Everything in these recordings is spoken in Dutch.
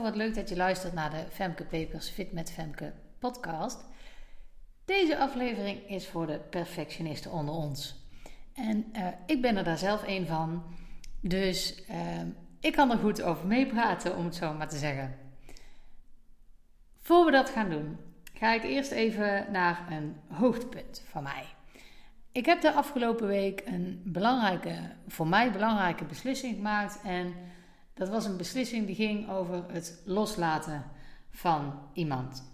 Wat leuk dat je luistert naar de Femke Papers Fit met Femke podcast. Deze aflevering is voor de perfectionisten onder ons. En uh, ik ben er daar zelf een van, dus uh, ik kan er goed over meepraten, om het zo maar te zeggen. Voor we dat gaan doen, ga ik eerst even naar een hoogtepunt van mij. Ik heb de afgelopen week een belangrijke, voor mij belangrijke beslissing gemaakt en dat was een beslissing die ging over het loslaten van iemand.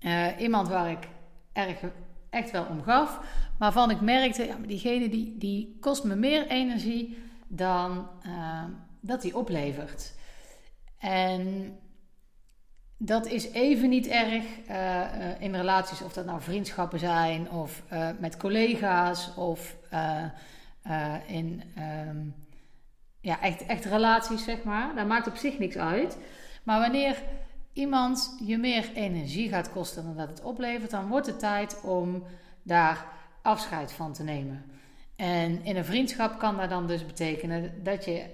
Uh, iemand waar ik erg, echt wel om gaf, maar van ik merkte, ja, diegene die, die kost me meer energie dan uh, dat die oplevert. En dat is even niet erg uh, in relaties, of dat nou vriendschappen zijn, of met collega's, of in. Um, ja, echt, echt relaties, zeg maar. Dat maakt op zich niks uit. Maar wanneer iemand je meer energie gaat kosten dan dat het oplevert, dan wordt het tijd om daar afscheid van te nemen. En in een vriendschap kan dat dan dus betekenen dat je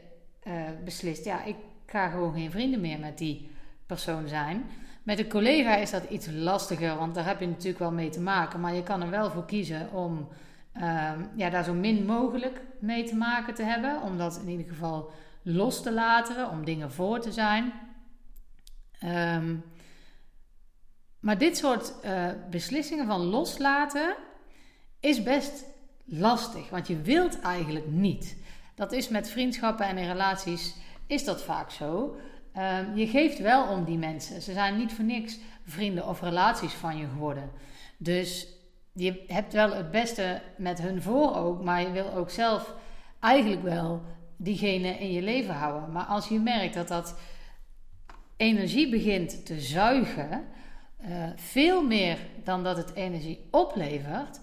uh, beslist: ja, ik ga gewoon geen vrienden meer met die persoon zijn. Met een collega is dat iets lastiger, want daar heb je natuurlijk wel mee te maken. Maar je kan er wel voor kiezen om Ehm, ja, daar zo min mogelijk mee te maken te hebben. Om dat in ieder geval los te laten, om dingen voor te zijn. Um, maar dit soort uh, beslissingen van loslaten is best lastig, want je wilt eigenlijk niet. Dat is met vriendschappen en in relaties is dat vaak zo. Um, je geeft wel om die mensen. Ze zijn niet voor niks vrienden of relaties van je geworden. Dus je hebt wel het beste met hun voor ook, maar je wil ook zelf eigenlijk wel diegene in je leven houden. Maar als je merkt dat dat energie begint te zuigen, uh, veel meer dan dat het energie oplevert,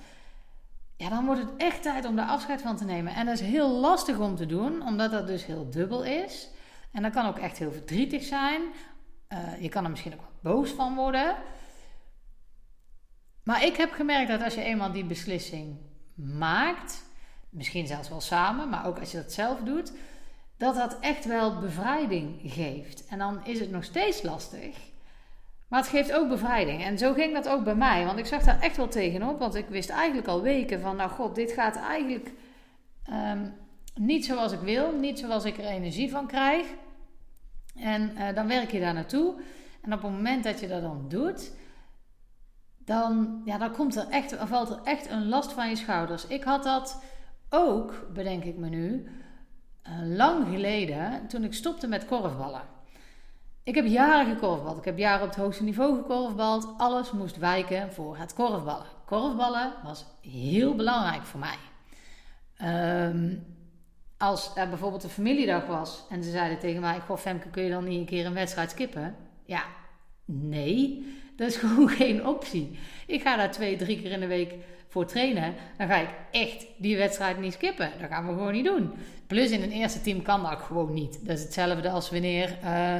ja, dan wordt het echt tijd om daar afscheid van te nemen. En dat is heel lastig om te doen, omdat dat dus heel dubbel is. En dat kan ook echt heel verdrietig zijn. Uh, je kan er misschien ook boos van worden. Maar ik heb gemerkt dat als je eenmaal die beslissing maakt, misschien zelfs wel samen, maar ook als je dat zelf doet, dat dat echt wel bevrijding geeft. En dan is het nog steeds lastig, maar het geeft ook bevrijding. En zo ging dat ook bij mij, want ik zag daar echt wel tegenop, want ik wist eigenlijk al weken van, nou god, dit gaat eigenlijk um, niet zoals ik wil, niet zoals ik er energie van krijg. En uh, dan werk je daar naartoe. En op het moment dat je dat dan doet, dan, ja, dan komt er echt, valt er echt een last van je schouders. Ik had dat ook, bedenk ik me nu, uh, lang geleden toen ik stopte met korfballen. Ik heb jaren gekorfbald. Ik heb jaren op het hoogste niveau gekorfbald. Alles moest wijken voor het korfballen. Korfballen was heel belangrijk voor mij. Um, als er bijvoorbeeld een familiedag was en ze zeiden tegen mij: Goh, Femke, kun je dan niet een keer een wedstrijd skippen? Ja, nee. Dat is gewoon geen optie. Ik ga daar twee, drie keer in de week voor trainen. Dan ga ik echt die wedstrijd niet skippen. Dat gaan we gewoon niet doen. Plus in een eerste team kan dat gewoon niet. Dat is hetzelfde als wanneer uh,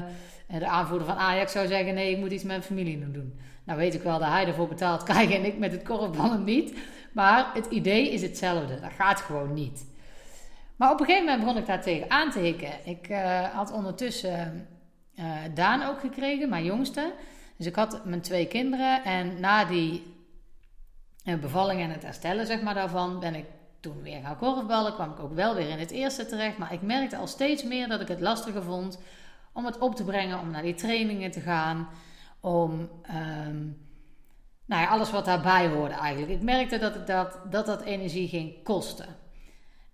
de aanvoerder van Ajax zou zeggen: nee, ik moet iets met mijn familie doen. Nou weet ik wel dat hij ervoor betaald krijgt en ik met het korfballen niet. Maar het idee is hetzelfde. Dat gaat gewoon niet. Maar op een gegeven moment begon ik daar tegen aan te hikken. Ik uh, had ondertussen uh, Daan ook gekregen, mijn jongste. Dus ik had mijn twee kinderen en na die eh, bevalling en het herstellen zeg maar, daarvan ben ik toen weer gaan korfballen. Kwam ik ook wel weer in het eerste terecht. Maar ik merkte al steeds meer dat ik het lastiger vond om het op te brengen, om naar die trainingen te gaan. Om um, nou ja, alles wat daarbij hoorde eigenlijk. Ik merkte dat, dat, dat dat energie ging kosten.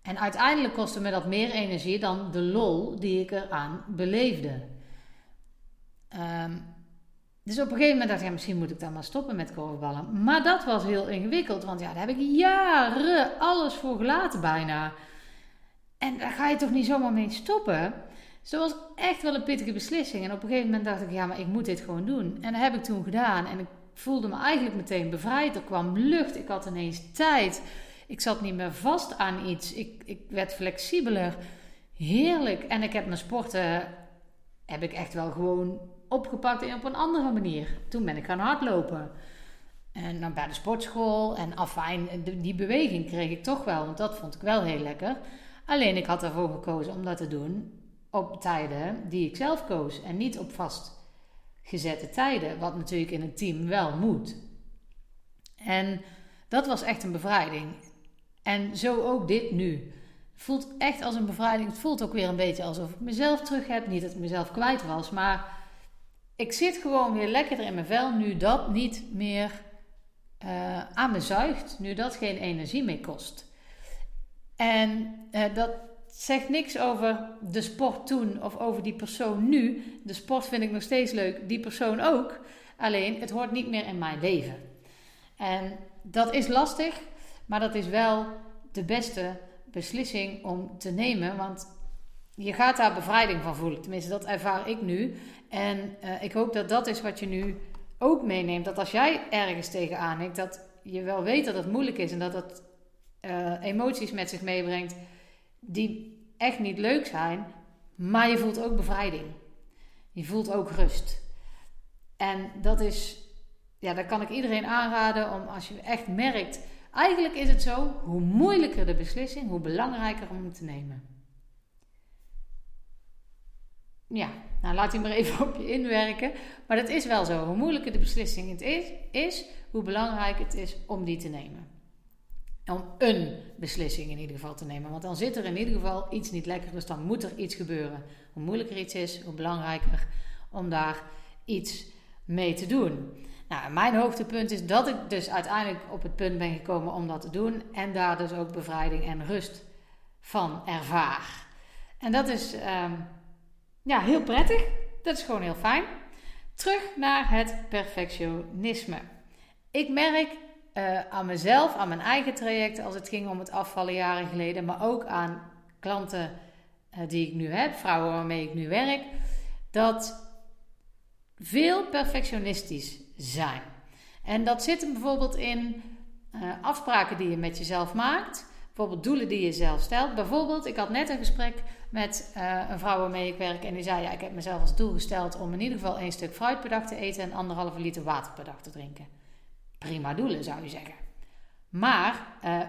En uiteindelijk kostte me dat meer energie dan de lol die ik eraan beleefde. Um, dus op een gegeven moment dacht ik, ja, misschien moet ik dan maar stoppen met korfballen. Maar dat was heel ingewikkeld, want ja, daar heb ik jaren alles voor gelaten bijna. En daar ga je toch niet zomaar mee stoppen? Dus dat was echt wel een pittige beslissing. En op een gegeven moment dacht ik, ja, maar ik moet dit gewoon doen. En dat heb ik toen gedaan. En ik voelde me eigenlijk meteen bevrijd. Er kwam lucht, ik had ineens tijd. Ik zat niet meer vast aan iets. Ik, ik werd flexibeler. Heerlijk. En ik heb mijn sporten, heb ik echt wel gewoon opgepakt en op een andere manier. Toen ben ik gaan hardlopen. En dan bij de sportschool. En afijn, die beweging kreeg ik toch wel. Want dat vond ik wel heel lekker. Alleen ik had ervoor gekozen om dat te doen op tijden die ik zelf koos en niet op vastgezette tijden, wat natuurlijk in een team wel moet. En dat was echt een bevrijding. En zo ook dit nu. Het voelt echt als een bevrijding. Het voelt ook weer een beetje alsof ik mezelf terug heb. Niet dat ik mezelf kwijt was, maar ik zit gewoon weer lekkerder in mijn vel nu dat niet meer uh, aan me zuigt. Nu dat geen energie meer kost. En uh, dat zegt niks over de sport toen of over die persoon nu. De sport vind ik nog steeds leuk, die persoon ook. Alleen het hoort niet meer in mijn leven. En dat is lastig, maar dat is wel de beste beslissing om te nemen. Want je gaat daar bevrijding van voelen. Tenminste, dat ervaar ik nu. En uh, ik hoop dat dat is wat je nu ook meeneemt. Dat als jij ergens tegenaan hikt, dat je wel weet dat het moeilijk is en dat het uh, emoties met zich meebrengt die echt niet leuk zijn, maar je voelt ook bevrijding. Je voelt ook rust. En dat is, ja, dat kan ik iedereen aanraden om als je echt merkt, eigenlijk is het zo, hoe moeilijker de beslissing, hoe belangrijker om te nemen. Ja, nou laat hij maar even op je inwerken. Maar dat is wel zo. Hoe moeilijker de beslissing het is, is hoe belangrijk het is om die te nemen om een beslissing in ieder geval te nemen. Want dan zit er in ieder geval iets niet lekker, dus dan moet er iets gebeuren. Hoe moeilijker iets is, hoe belangrijker om daar iets mee te doen. Nou, mijn hoogtepunt is dat ik dus uiteindelijk op het punt ben gekomen om dat te doen en daar dus ook bevrijding en rust van ervaar. En dat is um, ja, heel prettig. Dat is gewoon heel fijn. Terug naar het perfectionisme. Ik merk uh, aan mezelf, aan mijn eigen traject als het ging om het afvallen jaren geleden, maar ook aan klanten uh, die ik nu heb, vrouwen waarmee ik nu werk, dat veel perfectionistisch zijn. En dat zit hem bijvoorbeeld in uh, afspraken die je met jezelf maakt, bijvoorbeeld doelen die je zelf stelt. Bijvoorbeeld, ik had net een gesprek met een vrouw waarmee ik werk en die zei: ja, Ik heb mezelf als doel gesteld om in ieder geval één stuk fruit per dag te eten en anderhalve liter water per dag te drinken prima doelen, zou je zeggen. Maar uh,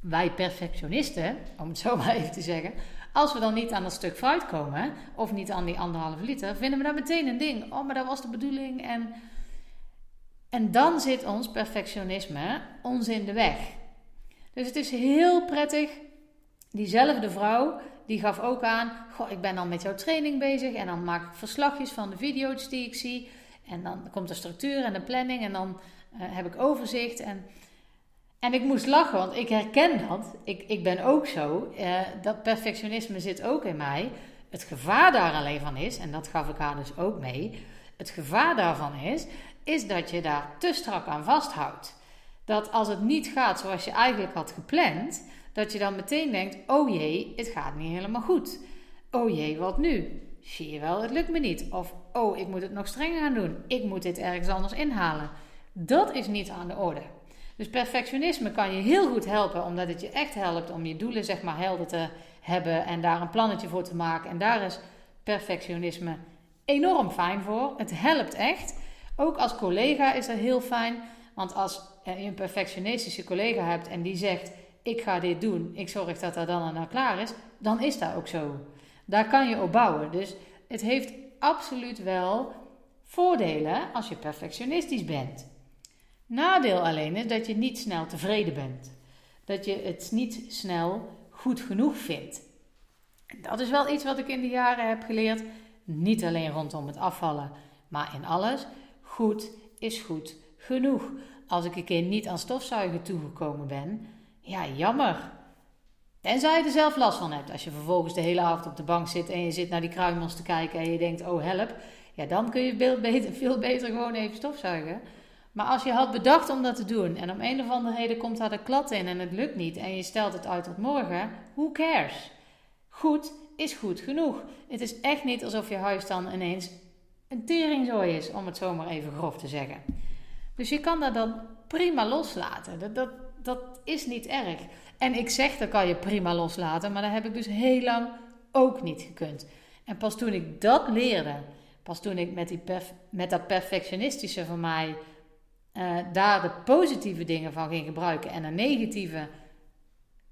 wij perfectionisten, om het zo maar even te zeggen, als we dan niet aan dat stuk fruit komen, of niet aan die anderhalve liter, vinden we dat meteen een ding. Oh, maar dat was de bedoeling. En, en dan zit ons perfectionisme ons in de weg. Dus het is heel prettig. Diezelfde vrouw, die gaf ook aan: Goh, ik ben dan met jouw training bezig. En dan maak ik verslagjes van de video's die ik zie. En dan komt de structuur en de planning. En dan uh, heb ik overzicht. En, en ik moest lachen, want ik herken dat. Ik, ik ben ook zo. Uh, dat perfectionisme zit ook in mij. Het gevaar daar alleen van is, en dat gaf ik haar dus ook mee. Het gevaar daarvan is, is dat je daar te strak aan vasthoudt. Dat als het niet gaat zoals je eigenlijk had gepland, dat je dan meteen denkt: oh jee, het gaat niet helemaal goed. Oh jee, wat nu? Zie je wel, het lukt me niet. Of oh, ik moet het nog strenger gaan doen. Ik moet dit ergens anders inhalen. Dat is niet aan de orde. Dus perfectionisme kan je heel goed helpen, omdat het je echt helpt om je doelen zeg maar helder te hebben en daar een plannetje voor te maken. En daar is perfectionisme enorm fijn voor. Het helpt echt. Ook als collega is dat heel fijn, want als je een perfectionistische collega hebt en die zegt: Ik ga dit doen, ik zorg dat dat dan en dan klaar is, dan is dat ook zo. Daar kan je op bouwen. Dus het heeft absoluut wel voordelen als je perfectionistisch bent. Nadeel alleen is dat je niet snel tevreden bent. Dat je het niet snel goed genoeg vindt. Dat is wel iets wat ik in de jaren heb geleerd. Niet alleen rondom het afvallen, maar in alles. Goed is goed genoeg. Als ik een keer niet aan stofzuigen toegekomen ben, ja, jammer. Tenzij je er zelf last van hebt. Als je vervolgens de hele avond op de bank zit en je zit naar die kruimels te kijken en je denkt, oh help. Ja, dan kun je veel beter, veel beter gewoon even stofzuigen. Maar als je had bedacht om dat te doen en om een of andere reden komt daar de klad in en het lukt niet en je stelt het uit tot morgen, who cares? Goed is goed genoeg. Het is echt niet alsof je huis dan ineens een teringzooi is, om het zomaar even grof te zeggen. Dus je kan dat dan prima loslaten. Dat, dat, dat is niet erg. En ik zeg dat kan je prima loslaten, maar dat heb ik dus heel lang ook niet gekund. En pas toen ik dat leerde, pas toen ik met, die met dat perfectionistische van mij uh, daar de positieve dingen van ging gebruiken en de negatieve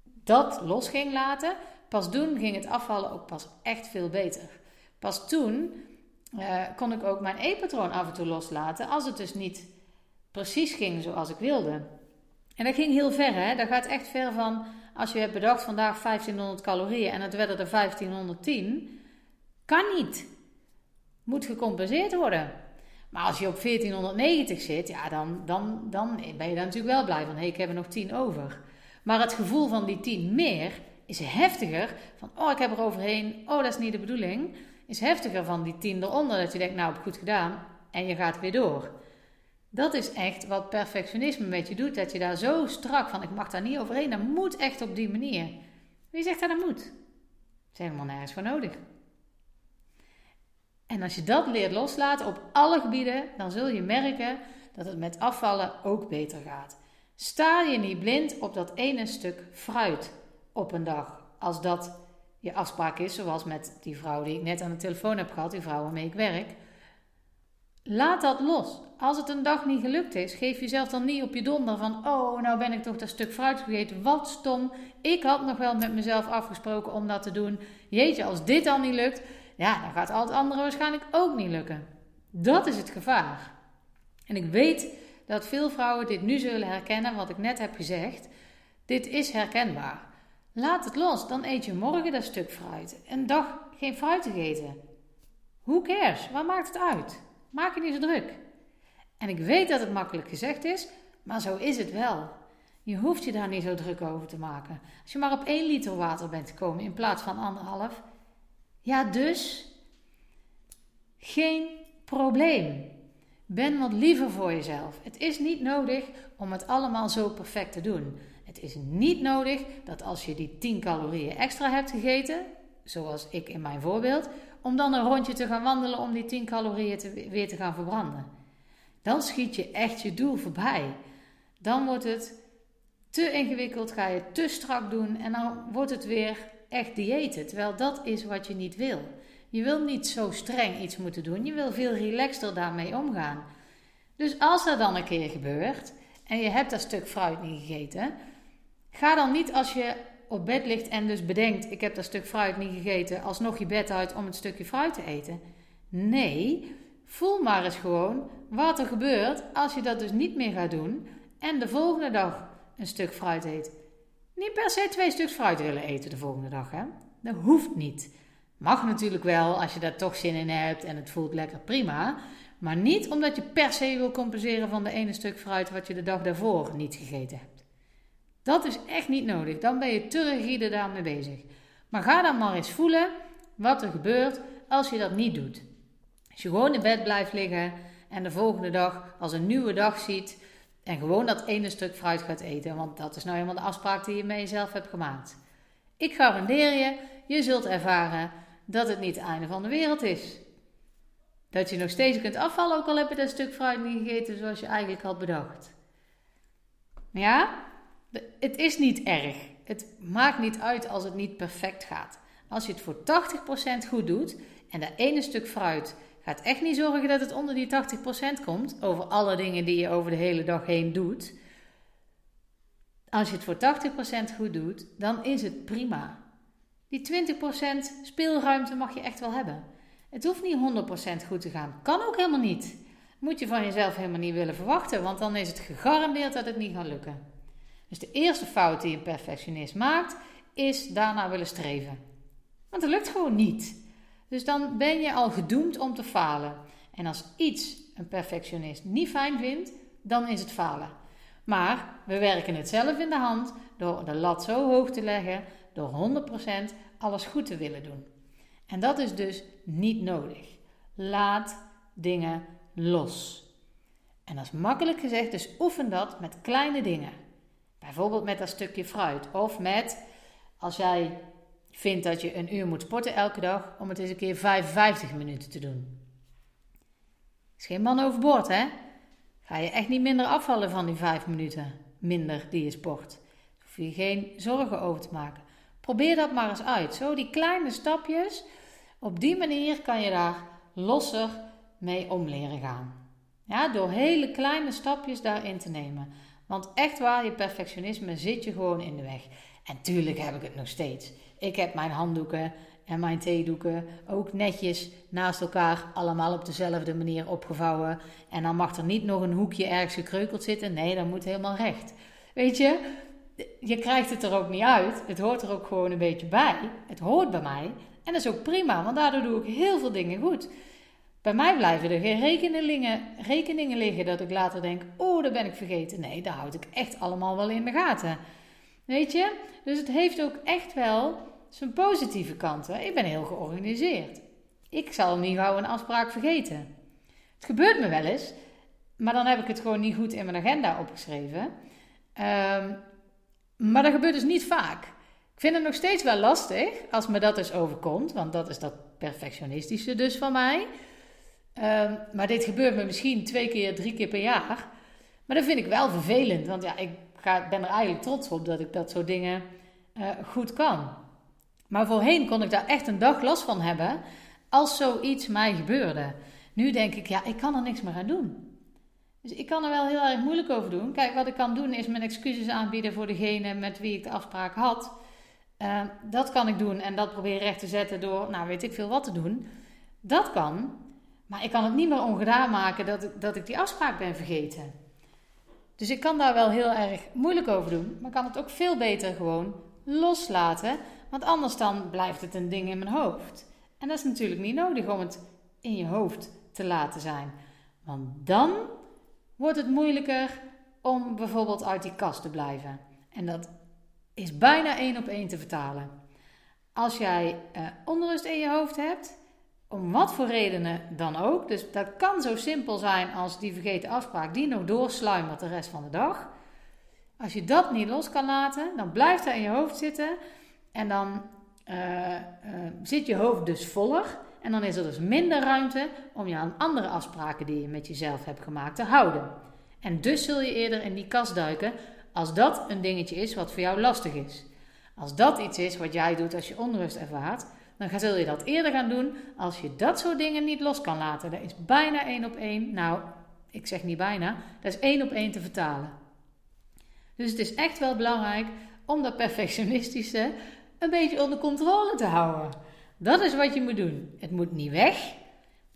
dat los ging laten, pas toen ging het afvallen ook pas echt veel beter. Pas toen uh, kon ik ook mijn eetpatroon af en toe loslaten als het dus niet precies ging zoals ik wilde. En dat ging heel ver, hè? Dat gaat echt ver van als je hebt bedacht vandaag 1500 calorieën en het werden er 1510. Kan niet. Moet gecompenseerd worden. Maar als je op 1490 zit, ja, dan, dan, dan ben je daar natuurlijk wel blij van. Hé, hey, ik heb er nog 10 over. Maar het gevoel van die 10 meer is heftiger. Van, oh, ik heb er overheen. Oh, dat is niet de bedoeling. Is heftiger van die 10 eronder. Dat je denkt, nou, goed gedaan. En je gaat weer door. Dat is echt wat perfectionisme met je doet. Dat je daar zo strak van, ik mag daar niet overheen. Dat moet echt op die manier. Wie zegt dat dat moet? Dat is helemaal nergens voor nodig. En als je dat leert loslaten op alle gebieden, dan zul je merken dat het met afvallen ook beter gaat. Sta je niet blind op dat ene stuk fruit op een dag. Als dat je afspraak is, zoals met die vrouw die ik net aan de telefoon heb gehad, die vrouw waarmee ik werk. Laat dat los. Als het een dag niet gelukt is, geef jezelf dan niet op je donder van: Oh, nou ben ik toch dat stuk fruit gegeten. Wat stom. Ik had nog wel met mezelf afgesproken om dat te doen. Jeetje, als dit al niet lukt, ja, dan gaat al het andere waarschijnlijk ook niet lukken. Dat is het gevaar. En ik weet dat veel vrouwen dit nu zullen herkennen, wat ik net heb gezegd. Dit is herkenbaar. Laat het los, dan eet je morgen dat stuk fruit. Een dag geen fruit te eten. Who cares? Waar maakt het uit? Maak je niet zo druk. En ik weet dat het makkelijk gezegd is, maar zo is het wel. Je hoeft je daar niet zo druk over te maken. Als je maar op 1 liter water bent gekomen in plaats van anderhalf, ja, dus geen probleem. Ben wat liever voor jezelf. Het is niet nodig om het allemaal zo perfect te doen. Het is niet nodig dat als je die 10 calorieën extra hebt gegeten, zoals ik in mijn voorbeeld, om dan een rondje te gaan wandelen om die 10 calorieën weer te gaan verbranden. Dan schiet je echt je doel voorbij. Dan wordt het te ingewikkeld, ga je te strak doen en dan wordt het weer echt diëten. Terwijl dat is wat je niet wil. Je wil niet zo streng iets moeten doen. Je wil veel relaxter daarmee omgaan. Dus als dat dan een keer gebeurt en je hebt dat stuk fruit niet gegeten, ga dan niet als je op bed ligt en dus bedenkt: ik heb dat stuk fruit niet gegeten, alsnog je bed uit om het stukje fruit te eten. Nee, voel maar eens gewoon wat er gebeurt als je dat dus niet meer gaat doen en de volgende dag een stuk fruit eet. Niet per se twee stuks fruit willen eten de volgende dag, hè? Dat hoeft niet. Mag natuurlijk wel als je daar toch zin in hebt en het voelt lekker prima. Maar niet omdat je per se wil compenseren van de ene stuk fruit wat je de dag daarvoor niet gegeten hebt. Dat is echt niet nodig. Dan ben je te rigide daarmee bezig. Maar ga dan maar eens voelen wat er gebeurt als je dat niet doet. Als je gewoon in bed blijft liggen en de volgende dag als een nieuwe dag ziet en gewoon dat ene stuk fruit gaat eten, want dat is nou helemaal de afspraak die je met jezelf hebt gemaakt. Ik garandeer je, je zult ervaren dat het niet het einde van de wereld is. Dat je nog steeds kunt afvallen, ook al heb je dat stuk fruit niet gegeten zoals je eigenlijk had bedacht. Ja, het is niet erg. Het maakt niet uit als het niet perfect gaat. Als je het voor 80% goed doet en dat ene stuk fruit gaat echt niet zorgen dat het onder die 80% komt. Over alle dingen die je over de hele dag heen doet. Als je het voor 80% goed doet, dan is het prima. Die 20% speelruimte mag je echt wel hebben. Het hoeft niet 100% goed te gaan. Kan ook helemaal niet. Moet je van jezelf helemaal niet willen verwachten, want dan is het gegarandeerd dat het niet gaat lukken. Dus de eerste fout die een perfectionist maakt, is daarna willen streven. Want dat lukt gewoon niet. Dus dan ben je al gedoemd om te falen. En als iets een perfectionist niet fijn vindt, dan is het falen. Maar we werken het zelf in de hand door de lat zo hoog te leggen, door 100% alles goed te willen doen. En dat is dus niet nodig. Laat dingen los. En dat is makkelijk gezegd, dus oefen dat met kleine dingen. Bijvoorbeeld met dat stukje fruit. Of met, als jij vindt dat je een uur moet sporten elke dag, om het eens een keer 55 minuten te doen. Is geen man overboord, hè? Ga je echt niet minder afvallen van die 5 minuten minder die je sport. Hoef je geen zorgen over te maken. Probeer dat maar eens uit. Zo die kleine stapjes. Op die manier kan je daar losser mee om leren gaan. Ja, door hele kleine stapjes daarin te nemen. Want echt waar, je perfectionisme zit je gewoon in de weg. En tuurlijk heb ik het nog steeds. Ik heb mijn handdoeken en mijn theedoeken ook netjes naast elkaar allemaal op dezelfde manier opgevouwen. En dan mag er niet nog een hoekje ergens gekreukeld zitten. Nee, dat moet helemaal recht. Weet je, je krijgt het er ook niet uit. Het hoort er ook gewoon een beetje bij. Het hoort bij mij. En dat is ook prima, want daardoor doe ik heel veel dingen goed. Bij mij blijven er geen rekeningen, rekeningen liggen dat ik later denk: oh, dat ben ik vergeten. Nee, daar houd ik echt allemaal wel in de gaten. Weet je? Dus het heeft ook echt wel zijn positieve kanten. Ik ben heel georganiseerd. Ik zal niet gauw een afspraak vergeten. Het gebeurt me wel eens, maar dan heb ik het gewoon niet goed in mijn agenda opgeschreven. Um, maar dat gebeurt dus niet vaak. Ik vind het nog steeds wel lastig als me dat dus overkomt, want dat is dat perfectionistische dus van mij. Um, maar dit gebeurt me misschien twee keer, drie keer per jaar. Maar dat vind ik wel vervelend, want ja, ik ga, ben er eigenlijk trots op dat ik dat soort dingen uh, goed kan. Maar voorheen kon ik daar echt een dag last van hebben als zoiets mij gebeurde. Nu denk ik, ja, ik kan er niks meer aan doen. Dus ik kan er wel heel erg moeilijk over doen. Kijk, wat ik kan doen is mijn excuses aanbieden voor degene met wie ik de afspraak had. Uh, dat kan ik doen en dat proberen recht te zetten door, nou weet ik veel wat te doen. Dat kan, maar ik kan het niet meer ongedaan maken dat ik, dat ik die afspraak ben vergeten. Dus ik kan daar wel heel erg moeilijk over doen, maar kan het ook veel beter gewoon loslaten. Want anders dan blijft het een ding in mijn hoofd. En dat is natuurlijk niet nodig om het in je hoofd te laten zijn. Want dan wordt het moeilijker om bijvoorbeeld uit die kast te blijven. En dat is bijna één op één te vertalen. Als jij uh, onrust in je hoofd hebt, om wat voor redenen dan ook, dus dat kan zo simpel zijn als die vergeten afspraak die nog doorsluimert de rest van de dag. Als je dat niet los kan laten, dan blijft dat in je hoofd zitten en dan uh, uh, zit je hoofd dus voller. En dan is er dus minder ruimte om je aan andere afspraken die je met jezelf hebt gemaakt te houden. En dus zul je eerder in die kast duiken als dat een dingetje is wat voor jou lastig is. Als dat iets is wat jij doet als je onrust ervaart, dan zul je dat eerder gaan doen als je dat soort dingen niet los kan laten. Dat is bijna één op één, nou, ik zeg niet bijna, dat is één op één te vertalen. Dus het is echt wel belangrijk om dat perfectionistische een beetje onder controle te houden. Dat is wat je moet doen. Het moet niet weg.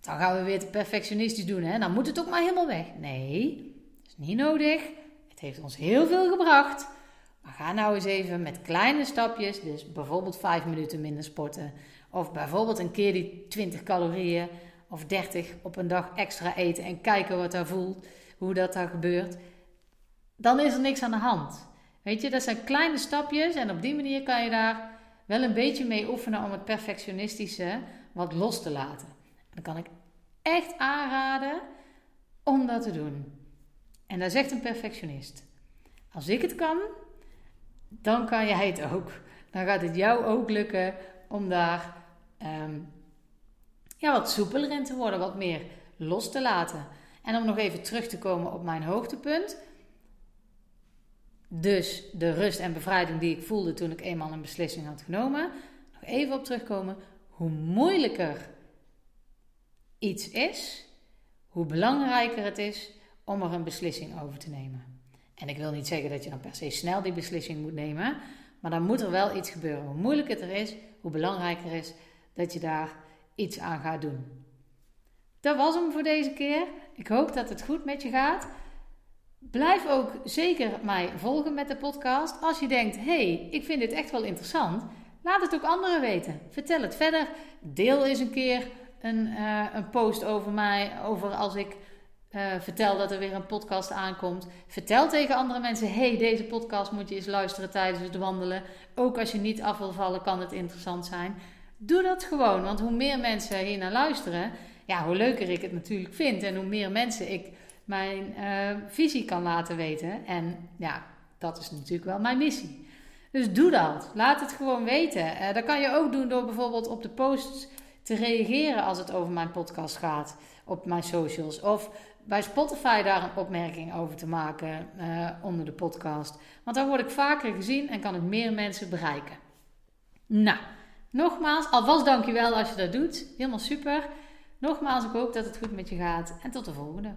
Dan gaan we weer te perfectionistisch doen. Hè? Dan moet het ook maar helemaal weg. Nee, dat is niet nodig. Het heeft ons heel veel gebracht. Maar ga nou eens even met kleine stapjes. Dus bijvoorbeeld 5 minuten minder sporten. Of bijvoorbeeld een keer die 20 calorieën of 30 op een dag extra eten. En kijken wat daar voelt. Hoe dat daar gebeurt. Dan is er niks aan de hand. Weet je, dat zijn kleine stapjes. En op die manier kan je daar wel een beetje mee oefenen om het perfectionistische wat los te laten. Dan kan ik echt aanraden om dat te doen. En dat zegt een perfectionist. Als ik het kan, dan kan jij het ook. Dan gaat het jou ook lukken om daar um, ja, wat soepeler in te worden, wat meer los te laten. En om nog even terug te komen op mijn hoogtepunt. Dus de rust en bevrijding die ik voelde toen ik eenmaal een beslissing had genomen. Nog even op terugkomen. Hoe moeilijker iets is, hoe belangrijker het is om er een beslissing over te nemen. En ik wil niet zeggen dat je dan per se snel die beslissing moet nemen, maar dan moet er wel iets gebeuren. Hoe moeilijker het er is, hoe belangrijker is dat je daar iets aan gaat doen. Dat was hem voor deze keer. Ik hoop dat het goed met je gaat. Blijf ook zeker mij volgen met de podcast. Als je denkt, hey, ik vind dit echt wel interessant, laat het ook anderen weten. Vertel het verder. Deel eens een keer een, uh, een post over mij, over als ik uh, vertel dat er weer een podcast aankomt. Vertel tegen andere mensen, hey, deze podcast moet je eens luisteren tijdens het wandelen. Ook als je niet af wil vallen, kan het interessant zijn. Doe dat gewoon, want hoe meer mensen hier naar luisteren, ja, hoe leuker ik het natuurlijk vind en hoe meer mensen ik mijn uh, visie kan laten weten. En ja, dat is natuurlijk wel mijn missie. Dus doe dat. Laat het gewoon weten. Uh, dat kan je ook doen door bijvoorbeeld op de posts te reageren als het over mijn podcast gaat. Op mijn socials. Of bij Spotify daar een opmerking over te maken uh, onder de podcast. Want dan word ik vaker gezien en kan ik meer mensen bereiken. Nou, nogmaals, alvast dankjewel als je dat doet. Helemaal super. Nogmaals, ik hoop dat het goed met je gaat. En tot de volgende.